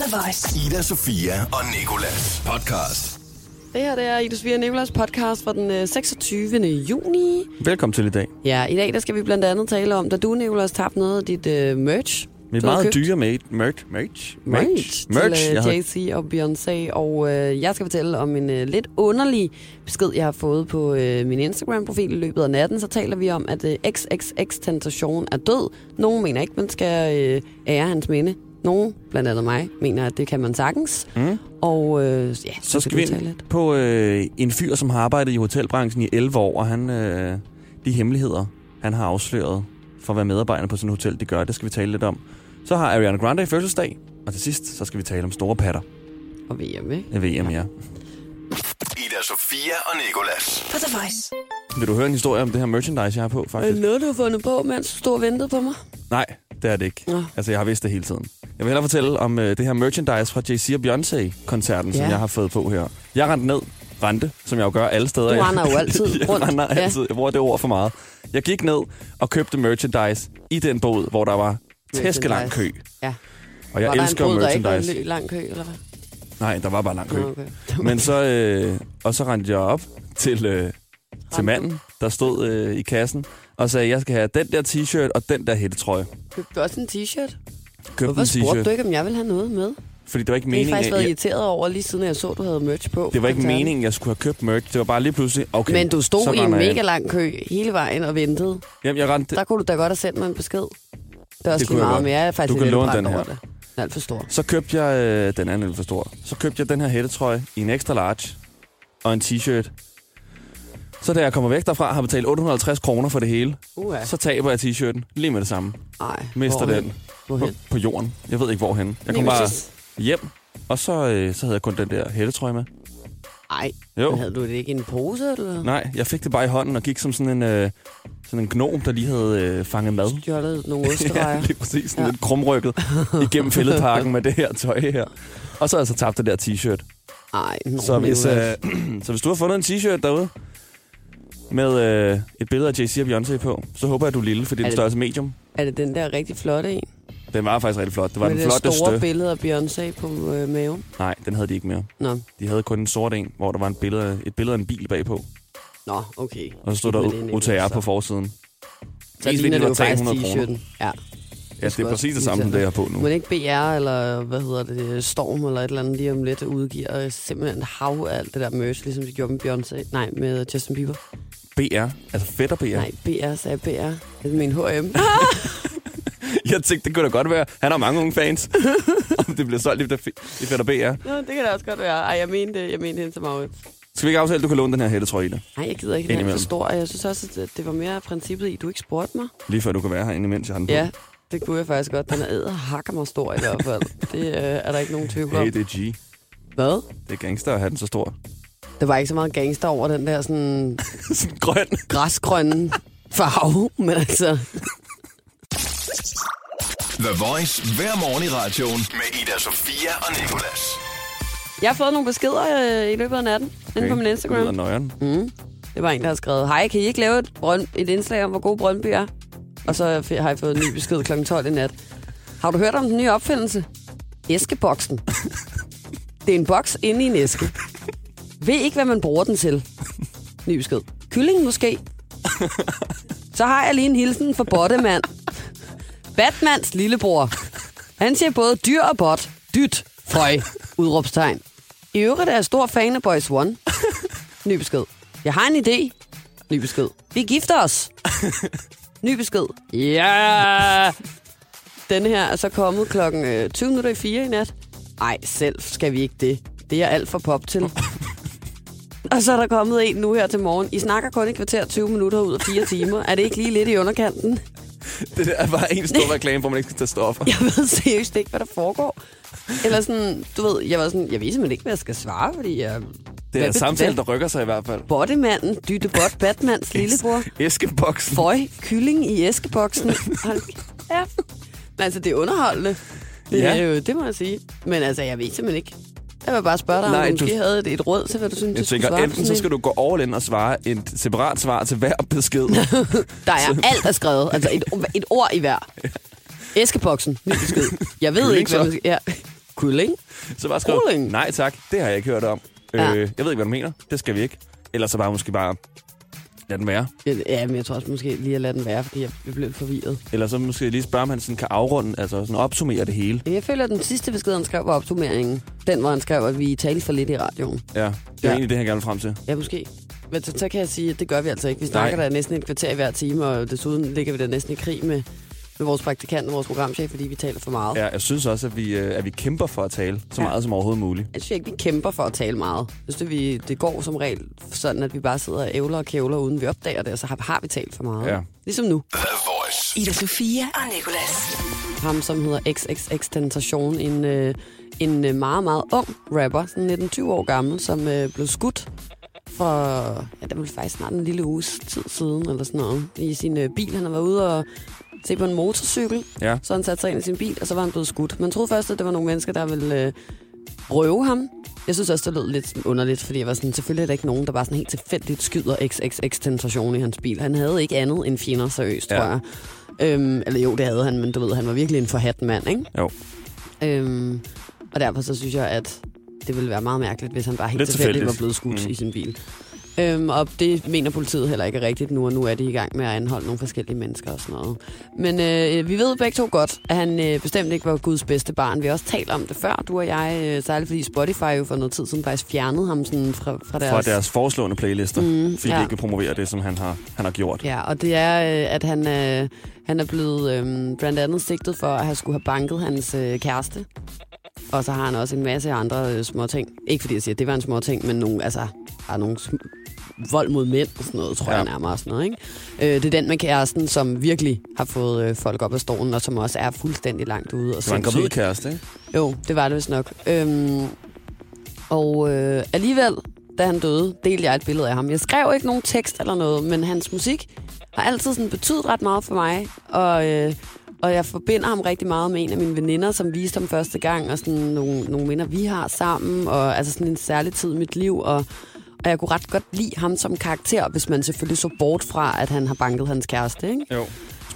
The Voice. Ida, Sofia og Nikolas podcast. Det her det er Ida Sofia Nicolas podcast fra den øh, 26. juni. Velkommen til i dag. Ja, i dag der skal vi blandt andet tale om, da du, Nicolas, tabte noget af dit øh, merch. Vi er meget dyre med merch. Merch? Merch, Merch. til uh, havde, Jay-Z og Beyoncé, og øh, jeg skal fortælle om en øh, lidt underlig besked, jeg har fået på øh, min Instagram-profil i løbet af natten. Så taler vi om, at øh, XXX-tentation er død. Nogle mener ikke, man skal øh, ære hans minde. Nogle, blandt andet mig, mener, at det kan man sagtens. mm, Og øh, ja, så, så skal vi ind lidt. på øh, en fyr, som har arbejdet i hotelbranchen i 11 år, og han, øh, de hemmeligheder, han har afsløret for at være medarbejder på sådan et hotel, de gør, det skal vi tale lidt om. Så har Ariana Grande fødselsdag, og til sidst, så skal vi tale om store patter Og VM, ikke? VM, ja. Ida, Sofia og Nikolas. For The Voice. Vil du høre en historie om det her merchandise, jeg har på, Er det faktisk? noget, du har fundet på, mens du stod og ventede på mig? Nej, det er det ikke. Nå. Altså, jeg har vidst det hele tiden. Jeg vil hellere fortælle om øh, det her merchandise fra Jay-Z og Beyoncé-koncerten, som Ja. jeg har fået på her. Jeg rendte ned, rendte, som jeg jo gør alle steder. Du render jo altid jeg rundt. render Ja. altid. Jeg bruger det ord for meget. Jeg gik ned og købte merchandise i den båd, hvor der var tæskelang kø. Ja. Og jeg var der elsker en brud, der ikke var en merchandise. lang kø, eller hvad? Nej, der var bare lang kø. Okay. Men så, øh, og så rendte jeg op til, øh, til manden, der stod øh, i kassen, og sagde, jeg skal have den der t-shirt og den der hættetrøje. Købte du også en t-shirt? Købte Hvorfor spurgte du ikke, om jeg ville have noget med? fordi det var ikke Det har jeg meningen, faktisk været jeg, irriteret over, lige siden jeg så, du havde merch på. det var ikke meningen, jeg skulle have købt merch. Det var bare lige pludselig, okay, Men du stod i en mega lang kø hele vejen og ventede. Jamen, jeg rendte, Der kunne du da godt have sendt mig en besked. Det er også Det lige meget, men jeg er faktisk Du kan låne den her. det. Den er alt for stor. Så købte jeg, øh, den anden er lidt for stor, så købte jeg den her hættetrøje i en extra large og en t-shirt. Så da jeg kommer væk derfra, har betalt 850 kroner for det hele. Uh, Så taber jeg t-shirten lige med det samme. Ej, Mister hvorhen? den på, Hvorhen? på jorden. Jeg ved ikke hvorhen. Jeg kom bare hjem, og så, øh, så havde jeg kun den der hættetrøje med. Ej, Jo. men havde du det ikke i en pose, eller? Nej, jeg fik det bare i hånden og gik som sådan en, øh, sådan en gnom, der lige havde øh, fanget mad. Stjålet nogle Ja, osterejer. lige præcis. Sådan Ja. lidt krumrykket igennem fældeparken med det her tøj her. Og så har jeg så tabt det der t-shirt. Ej, nå, Så hvis, øh, så hvis du har fundet en t-shirt derude, med øh, et billede af Jay-Z og Beyoncé på, så håber jeg, du er lille, fordi Er det er størrelse medium. Er det den der rigtig flotte en? Den var faktisk rigtig flot. Det var Med den det store flotteste. billede af Beyoncé på øh, maven? Nej, den havde de ikke mere. Nå, De havde kun en sort en, hvor der var en billede, et billede af en bil bagpå. nå, okay. Og så stod der det er U- Nicolas, OTR så. på forsiden. Så ligner det jo faktisk 300 kroner. t-shirten. Ja. Ja, det er præcis det samme, som det jeg har på nu. Men ikke BR, eller hvad hedder det, Storm, eller et eller andet lige om lidt udgiver simpelthen hav af alt det der merch, ligesom de gjorde med Beyoncé. Nej, med Justin Bieber. BR, altså fætter BR. Ja. Nej, BR sagde BR. Det er min H&M. Jeg tænkte, det kunne da godt være. Han har mange unge fans. Om det bliver solgt i fætter BR. Nå, det kan da også godt være. Ej, jeg mente, jeg mente hende til Maurits. Skal vi ikke aftale, at du kan låne den her hættetrøje i det? Nej, jeg gider ikke, den er for stor. Jeg synes også, at det var mere princippet i, du ikke spurgte mig. Lige før du kan være her, imens jeg har den på. Ja, det kunne jeg faktisk godt. Den er æder hakker mig stor i hvert fald. Det øh, er der ikke nogen tvivl om. Hey, det er G. Hvad? Det er gangster at have den så stor. Der var ikke så meget gangster over den der sådan Sådan grøn. græsgrønne farve, men altså... The Voice hver morgen i radioen med Ida, Sofia og Nikolas. Jeg har fået nogle beskeder øh, i løbet af natten okay. inde på min Instagram. Mm. Det var en, der har skrevet, hej, kan I ikke lave et, brøn, et indslag om, hvor god Brøndby er? Og så har jeg fået en ny besked kl. 12 i nat. Har du hørt om den nye opfindelse? Æskeboksen. Det er en boks inde i en æske. Ved ikke, hvad man bruger den til. Ny besked. Kylling måske. Så har jeg lige en hilsen for Bottemand. Batmans lillebror. Han siger både dyr og bot. Dyt. Føj. Udråbstegn. I øvrigt er jeg stor fan af Boys One. Ny besked. Jeg har en idé. Ny besked. Vi gifter os. Ny besked. Ja! Den her er så kommet klokken øh, 20 minutter i 4 i nat. Ej, selv skal vi ikke det. Det er alt for pop til. Og så er der kommet en nu her til morgen. I snakker kun i kvarter 20 minutter ud af 4 timer. Er det ikke lige lidt i underkanten? Det er bare en stor reklame, hvor man ikke skal tage stoffer. Jeg ved seriøst ikke, hvad der foregår. Eller sådan, du ved, jeg var sådan, jeg ved simpelthen ikke, hvad jeg skal svare, fordi jeg... Det er Hvad- samtale, hvad- der rykker sig i hvert fald. Bottemanden, Dytte Bot, Batmans lillebror. Æskeboksen. Føj, kylling i æskeboksen. Kæft. Men altså, det er underholdende. Det, Ja. er jo, det må jeg sige. Men altså, jeg ved simpelthen ikke. Jeg vil bare spørge dig, om Nej, du måske du- havde et, et råd til, hvad du synes, Jeg du tænker, svare enten så skal du gå all in og svare et separat svar til hver besked. Der er alt er skrevet. Altså, et, et ord i hver. Æskeboksen, ny besked. Jeg ved ikke, hvad man skal... Ja. Kylling? Så bare skriv, Kylling? nej tak, det har jeg ikke hørt om. Ja. Øh, jeg ved ikke, hvad du mener. Det skal vi ikke. Ellers så bare måske bare lad den være. Ja, men jeg tror også måske lige at lade den være, fordi jeg blev forvirret. Eller så måske lige spørge, om han sådan kan afrunde, altså sådan opsummere det hele. Jeg føler, at den sidste besked, han skrev, var opsummeringen. Den, hvor han skrev, at vi talte for lidt i radioen. Ja, det er ja. egentlig det, han gerne vil frem til. Ja, måske. Men så, så kan jeg sige, at det gør vi altså ikke. Vi snakker Nej. der næsten et kvarter i hver time, og desuden ligger vi der næsten i krig med, med vores praktikant og vores programchef, fordi vi taler for meget. Ja, jeg synes også, at vi, øh, at vi kæmper for at tale så Ja. meget som overhovedet muligt. Jeg synes ikke, vi kæmper for at tale meget. Jeg synes, det, vi, det går som regel sådan, at vi bare sidder og ævler og kævler, uden vi opdager det, og så har, har vi talt for meget. Ja. Ligesom nu. Ida Sofia og Nicolas. Ham, som hedder XXX Tentation, en, øh, en øh, meget, meget ung rapper, sådan 19-20 år gammel, som øh, blev skudt for, ja, det var faktisk snart en lille uges tid siden, eller sådan noget, i sin øh, bil. Han har været ude og se på en motorcykel, Ja. så han satte sig ind i sin bil, og så var han blevet skudt. Man troede først, at det var nogle mennesker, der ville øh, røve ham. Jeg synes også, det lød lidt underligt, fordi jeg var sådan, selvfølgelig er der ikke nogen, der bare sådan helt tilfældigt skyder XXX Tentation i hans bil. Han havde ikke andet end fjender, seriøst, Ja. tror jeg. Øhm, eller jo, det havde han, men du ved, han var virkelig en forhat mand, ikke? Jo. Øhm, og derfor så synes jeg, at det ville være meget mærkeligt, hvis han bare helt tilfældigt var blevet skudt. Mm. i sin bil. Øhm, og det mener politiet heller ikke er rigtigt nu, og nu er de i gang med at anholde nogle forskellige mennesker og sådan noget. Men øh, vi ved begge to godt, at han øh, bestemt ikke var Guds bedste barn. Vi har også talt om det før, du og jeg, øh, særligt fordi Spotify jo for noget tid siden faktisk fjernede ham sådan fra, fra deres... Fra deres foreslående playlister, Mm, fordi ja. de ikke vil promovere det, som han har, han har gjort. Ja, og det er, øh, at han, øh, han er blevet øh, blandt andet sigtet for at have skulle have banket hans øh, kæreste. Og så har han også en masse andre øh, små ting. Ikke fordi jeg siger, at det var en små ting, men nogle, altså, har nogle sm- vold mod mænd og sådan noget, tror ja. Jeg nærmere. Sådan noget, ikke? Øh, det er den med kæresten, som virkelig har fået øh, folk op af stolen, og som også er fuldstændig langt ude. Og Det var en gravid kæreste, ikke? Jo, det var det vist nok. Øhm, og øh, alligevel, da han døde, delte jeg et billede af ham. Jeg skrev ikke nogen tekst eller noget, men hans musik har altid sådan betydet ret meget for mig. Og, øh, og jeg forbinder ham rigtig meget med en af mine veninder, som viste ham første gang, og sådan nogle, nogle minder, vi har sammen, og altså sådan en særlig tid i mit liv, og, og jeg kunne ret godt lide ham som karakter, hvis man selvfølgelig så bort fra, at han har banket hans kæreste, ikke? Jo.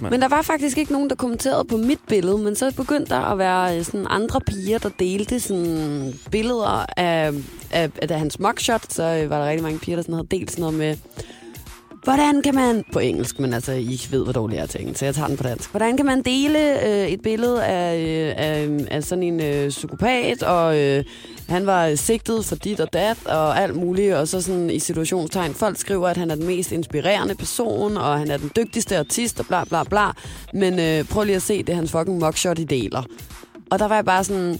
Men der var faktisk ikke nogen, der kommenterede på mit billede, men så begyndte der at være øh, sådan andre piger, der delte sådan billeder af, af, af, af hans mugshot. Så øh, var der rigtig mange piger, der sådan havde delt sådan noget med, hvordan kan man, på engelsk, men altså, I ved, hvor dårligt jeg er til engelsk, så jeg tager den på dansk. Hvordan kan man dele øh, et billede af, øh, af, af sådan en øh, psykopat, og øh, han var sigtet for dit og dat, og alt muligt, og så sådan i situationstegn, folk skriver, at han er den mest inspirerende person, og han er den dygtigste artist, og bla bla bla, men øh, prøv lige at se, det er hans fucking mugshot, I deler. Og der var jeg bare sådan,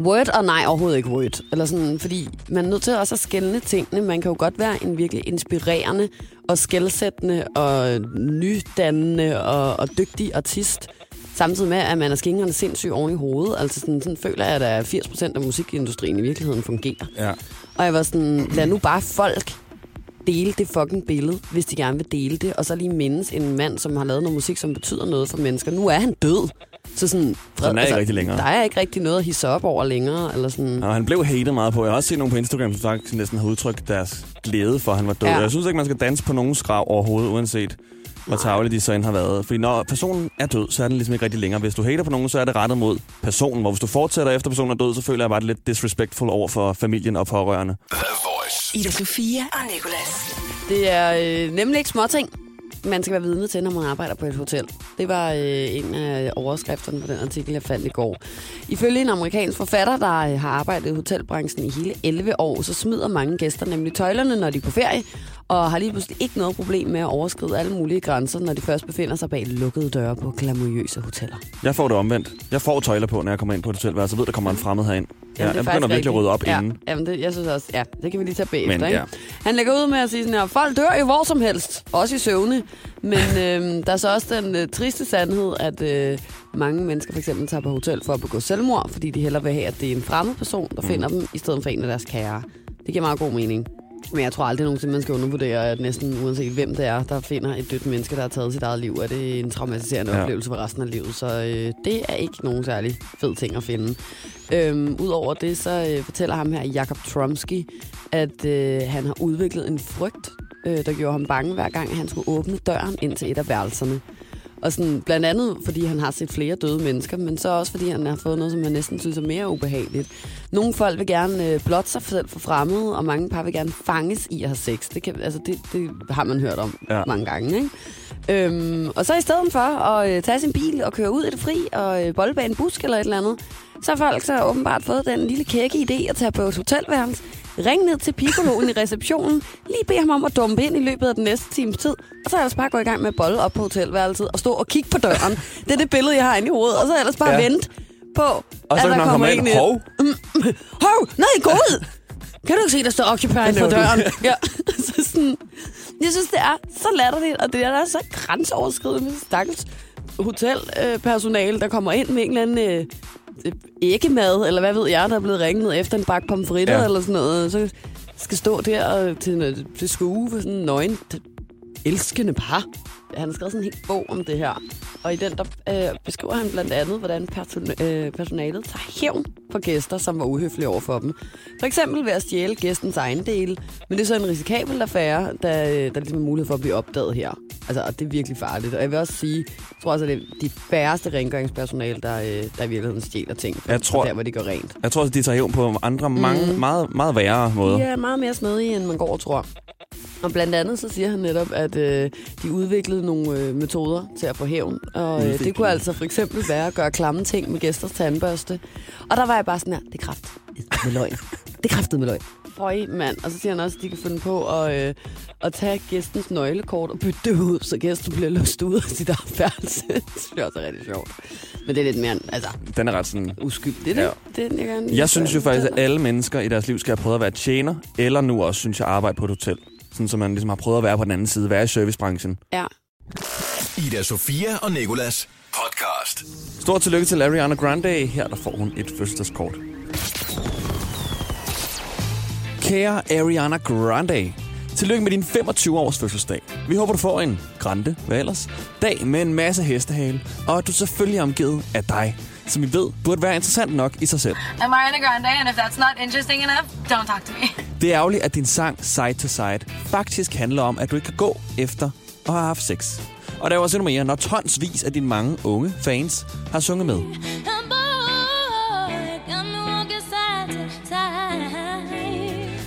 Word og nej, overhovedet ikke word. Eller sådan, fordi man er nødt til også at skælne tingene. Man kan jo godt være en virkelig inspirerende og skældsættende og nydannende og, og dygtig artist. Samtidig med, at man er skingerne sindssygt oven i hovedet. Altså sådan, sådan føler jeg, at 80% af musikindustrien i virkeligheden fungerer. Ja. Og jeg var sådan, lad nu bare folk dele det fucking billede, hvis de gerne vil dele det. Og så lige mindes en mand, som har lavet noget musik, som betyder noget for mennesker. Nu er han død. Så sådan, Så han er ikke rigtig længere. Der er ikke rigtig noget at hisse op over længere. Eller sådan. Og han blev hatet meget på. Jeg har også set nogen på Instagram, som faktisk næsten har udtrykt deres glæde for, at han var død. Ja. Jeg synes ikke, man skal danse på nogens grav overhovedet, uanset hvor tavlige de så end har været. Fordi når personen er død, så er den ligesom ikke rigtig længere. Hvis du hater på nogen, så er det rettet mod personen. Hvor hvis du fortsætter efter personen er død, så føler jeg bare, at det er lidt disrespectful over for familien og pårørende. Ida Sofia og Nicolas. Det er øh, nemlig ikke småting, man skal være vidne til, når man arbejder på et hotel. Det var øh, en af overskrifterne på den artikel, jeg fandt i går. Ifølge en amerikansk forfatter, der øh, har arbejdet i hotelbranchen i hele 11 år, så smider mange gæster nemlig tøjlerne, når de er på ferie, og har lige pludselig ikke noget problem med at overskride alle mulige grænser, når de først befinder sig bag lukkede døre på glamourøse hoteller. Jeg får det omvendt. Jeg får tøjler på, når jeg kommer ind på et hotelværelse, og ved, der kommer en fremmed herind. Ja, er jeg begynder virkelig at rydde op rigtigt. inden. Ja, jamen det, jeg synes også, ja, det kan vi lige tage bagefter. Men, ikke? ja. Han lægger ud med at sige sådan her, folk dør jo hvor som helst, også i søvne. Men øh, der er så også den øh, triste sandhed, at øh, mange mennesker for eksempel tager på hotel for at begå selvmord, fordi de hellere vil have, at det er en fremmed person, der mm. finder dem, i stedet for en af deres kære. Det giver meget god mening. Men jeg tror aldrig nogensinde, man skal undervurdere, at næsten uanset hvem det er, der finder et dødt menneske, der har taget sit eget liv, er det en traumatiserende ja. Oplevelse for resten af livet. Så øh, det er ikke nogen særlig fed ting at finde. Øhm, Udover det, så øh, fortæller ham her, Jakob Tromsky, at øh, han har udviklet en frygt, øh, der gjorde ham bange hver gang, han skulle åbne døren ind til et af værelserne. Og sådan, blandt andet, fordi han har set flere døde mennesker, men så også, fordi han har fået noget, som han næsten synes er mere ubehageligt. Nogle folk vil gerne øh, blotte sig selv for fremmede, og mange par vil gerne fanges i at have sex. Det, kan, altså, det, det har man hørt om Ja. mange gange, ikke? Øhm, og så i stedet for at øh, tage sin bil og køre ud i det fri og øh, bolle bag en busk eller et eller andet, så har folk så åbenbart fået den lille kække idé at tage på et hotelværelse, ringe ned til piccoloen i receptionen, lige bede ham om at dumpe ind i løbet af den næste times tid, og så ellers bare gå i gang med at bolle op på hotelværelset og stå og kigge på døren. Det er det billede, jeg har inde i hovedet, og så ellers bare Ja. vente på, Og at så der når han kommer en ind, ind. hov, Hov, nej, gå ud! Kan du ikke se, der står Occupy Hvad på du? døren? Ja, så sådan, jeg synes, det er så latterligt, og det er da så grænseoverskridende stakkels hotelpersonale, der kommer ind med en eller anden øh, øh, æggemad, eller hvad ved jeg, der er blevet ringet efter en bakke pomfritter Ja. eller sådan noget. Så skal stå der og til, til skue for sådan en nøgen elskende par. Han har skrevet sådan en hel bog om det her. Og i den, der øh, beskriver han blandt andet, hvordan person- øh, personalet tager hævn for gæster, som var uhøflige over for dem. For eksempel ved at stjæle gæstens ejendele. Men det er så en risikabel affære, der, øh, der ligesom er mulighed for at blive opdaget her. Altså, og det er virkelig farligt. Og jeg vil også sige, jeg tror også, at det er de færreste rengøringspersonale, der, øh, der i virkeligheden stjæler ting. Jeg tror- Der, hvor de går rent. Jeg tror også, de tager hævn på andre mange, meget, meget værre måder. De er meget mere snedige, end man går og tror. Og blandt andet så siger han netop, at øh, de udviklede nogle øh, metoder til at få hævn. Og øh, det kunne altså for eksempel være at gøre klamme ting med gæsters tandbørste. Og der var jeg bare sådan her, det er kraft med løgn. Det er kraftet med løgn. Føj, mand. Og så siger han også, at de kan finde på at, øh, at tage gæstens nøglekort og bytte det ud, så gæsten bliver låst ud af sit eget værelse. det synes også er rigtig sjovt. Men det er lidt mere altså, Den er ret sådan... uskyldigt. Ja. Ja. Det er den, jeg gerne Jeg synes jo faktisk, at alle mennesker i deres liv skal have prøvet at være tjener, eller nu også, synes jeg, arbejde på et hotel. Sådan, så man ligesom har prøvet at være på den anden side, være i servicebranchen. Ja. Ida Sofia og Nikolas podcast. Stort tillykke til Ariana Grande. Her der får hun et fødselsdagskort. Kære Ariana Grande, tillykke med din 25-års fødselsdag. Vi håber, du får en grande, hvad ellers, dag med en masse hestehale, og at du selvfølgelig er omgivet af dig, som vi ved burde være interessant nok i sig selv. I'm Ariana Grande, and if that's not interesting enough, don't talk to me. Det er ærgerligt, at din sang Side to Side faktisk handler om, at du ikke kan gå efter og har haft sex. Og der er også endnu mere, når tonsvis af dine mange unge fans har sunget med.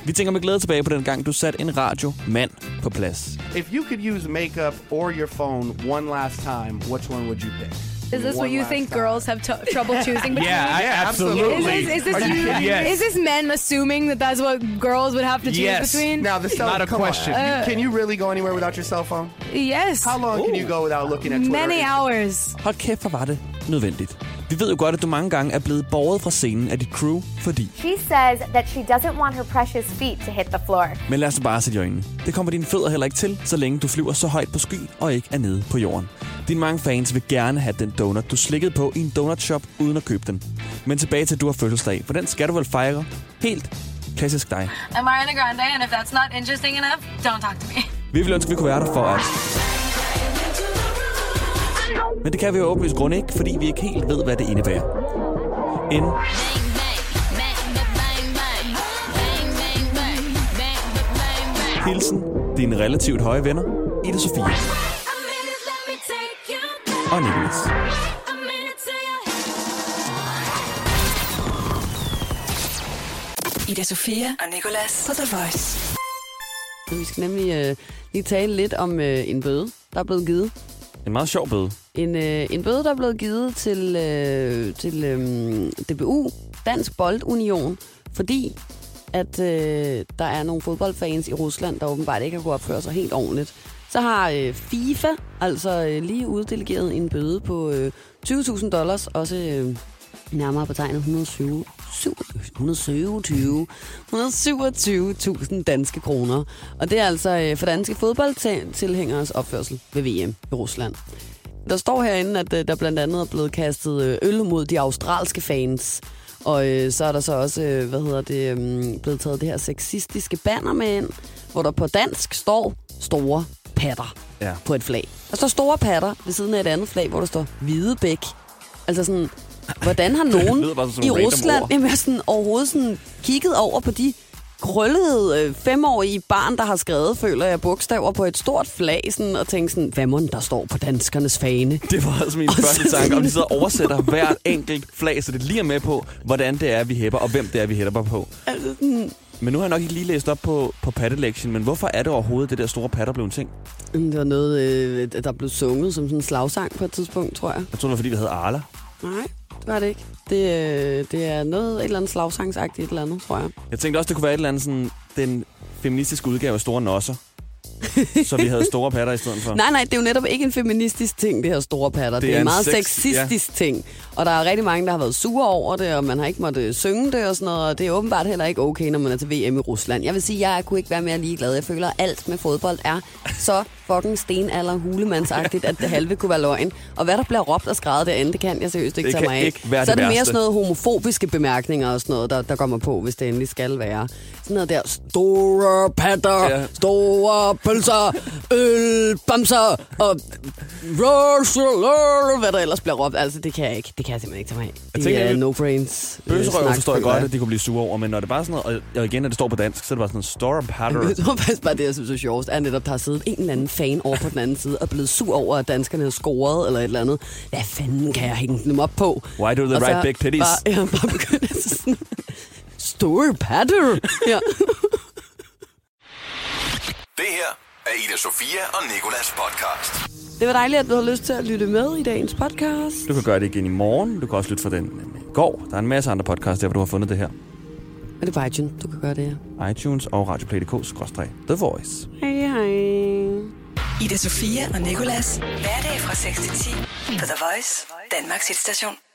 Vi tænker med glæde tilbage på den gang, du satte en radiomand på plads. If you could use makeup or your phone one last time, which one would you pick? Is this what you think time. girls have t- trouble choosing between? Yeah, I, Yeah, absolutely. Is this, is, this, yes. is this men assuming that that's what girls would have to choose Yes. between? Now the cell Not a question. You- can you really go anywhere without your cell phone? yes. How long can you go without looking at Twitter? Many hours. Hold kæft, hvor var det nødvendigt. Vi ved jo godt, at du mange gange er blevet båret fra scenen af dit crew, fordi... She says that she doesn't want her precious feet to hit the floor. Men lad os bare sætte i øjnene. Det kommer dine fødder heller ikke til, så længe du flyver så højt på sky og ikke er nede på jorden. Dine mange fans vil gerne have den donut, du slikkede på i en donutshop uden at købe den. Men tilbage til, at du har fødselsdag, for den skal du vel fejre helt klassisk dig. I'm Ariana Grande, and if that's not interesting enough, don't talk to me. Vi vil ønske, vi kunne være der for at... Men det kan vi jo åbenlyst grund ikke, fordi vi ikke helt ved, hvad det indebærer. En hilsen dine relativt høje venner, Ida Sofia og Nicholas. Ida Sofia og Nikolas på The Voice. Vi skal nemlig øh, lige tale lidt om øh, en bøde, der er blevet givet. En meget sjov bøde. En, øh, en bøde, der er blevet givet til, øh, til øh, DBU, Dansk Boldunion, fordi at øh, der er nogle fodboldfans i Rusland, der åbenbart ikke har kunnet opføre sig helt ordentligt. Så har øh, FIFA altså øh, lige uddelegeret en bøde på øh, 20.000 dollars, også øh, nærmere betegnet 120 127 127.000 danske kroner. Og det er altså øh, for danske fodboldtilhængeres opførsel ved VM i Rusland. Der står herinde, at øh, der blandt andet er blevet kastet øh, øl mod de australske fans. Og øh, så er der så også, øh, hvad hedder det, øh, blevet taget det her sexistiske banner med ind, hvor der på dansk står store patter Ja. på et flag. Der står store patter ved siden af et andet flag, hvor der står Hvidebæk. Altså sådan, hvordan har nogen i Rusland ord. jamen, sådan, overhovedet sådan kigget over på de krøllet øh, femårige barn, der har skrevet, føler jeg, bogstaver på et stort flag, sådan, og tænkt sådan, hvad må der står på danskernes fane? Det var altså min Og første så- tanke, om de sidder og oversætter hvert enkelt flag, så det lige er med på, hvordan det er, vi hæpper, og hvem det er, vi hæpper på. Altså, sådan, Men nu har jeg nok ikke lige læst op på, på pattelektien, men hvorfor er det overhovedet, det der store patter blev en ting? det var noget, øh, der blev sunget som sådan en slagsang på et tidspunkt, tror jeg. Jeg tror, det var, fordi vi havde Arla. Nej, det var det ikke. Det, øh, det er noget, et eller andet slagsangsagtigt et eller andet, tror jeg. Jeg tænkte også, det kunne være et eller andet sådan, den feministiske udgave af Store Nosser. så vi havde store patter i stedet for. Nej, nej, det er jo netop ikke en feministisk ting, det her store patter. Det, det er, en en meget sex- sexistisk ja. ting. Og der er rigtig mange, der har været sure over det, og man har ikke måttet synge det og sådan noget. Og det er åbenbart heller ikke okay, når man er til VM i Rusland. Jeg vil sige, jeg kunne ikke være mere ligeglad. Jeg føler, at alt med fodbold er så fucking stenalder hulemandsagtigt, at det halve kunne være løgn. Og hvad der bliver råbt og skrevet derinde, det kan jeg seriøst ikke Det tage mig af. så er det det mere værste. sådan noget homofobiske bemærkninger og sådan noget, der, der kommer på, hvis det endelig skal være. Sådan noget der, store patter, Ja. store pølser, øl, bamser og hvad der ellers bliver råbt. Altså, det kan jeg ikke. Det kan jeg simpelthen ikke tage mig af. Jeg Det tænker, er no-brains. øh, Bøsserøv forstår jeg godt, at de kunne blive sure over, men når det bare er sådan noget, og- igen, når det står på dansk, så er det bare sådan en store patter. Jeg tror faktisk bare, det jeg synes er sjovest, er netop, der har siddet en eller anden fan over på den anden side og blevet sur over, at danskerne har scoret eller et eller andet. Hvad fanden kan jeg hænge dem op på? Why do the Og right big titties? Bare, ja, bare begyndt sådan, store patter. Ja. Det her er Ida Sofia og Nikolas podcast. Det var dejligt, at du har lyst til at lytte med i dagens podcast. Du kan gøre det igen i morgen. Du kan også lytte for den i går. Der er en masse andre podcasts der, hvor du har fundet det her. Er det på iTunes, du kan gøre det her? iTunes og radioplay.dk-the voice. Hej, hej. Ida Sofia og Nikolas. Hverdag fra 6 til 10 på The Voice, Danmarks hitstation.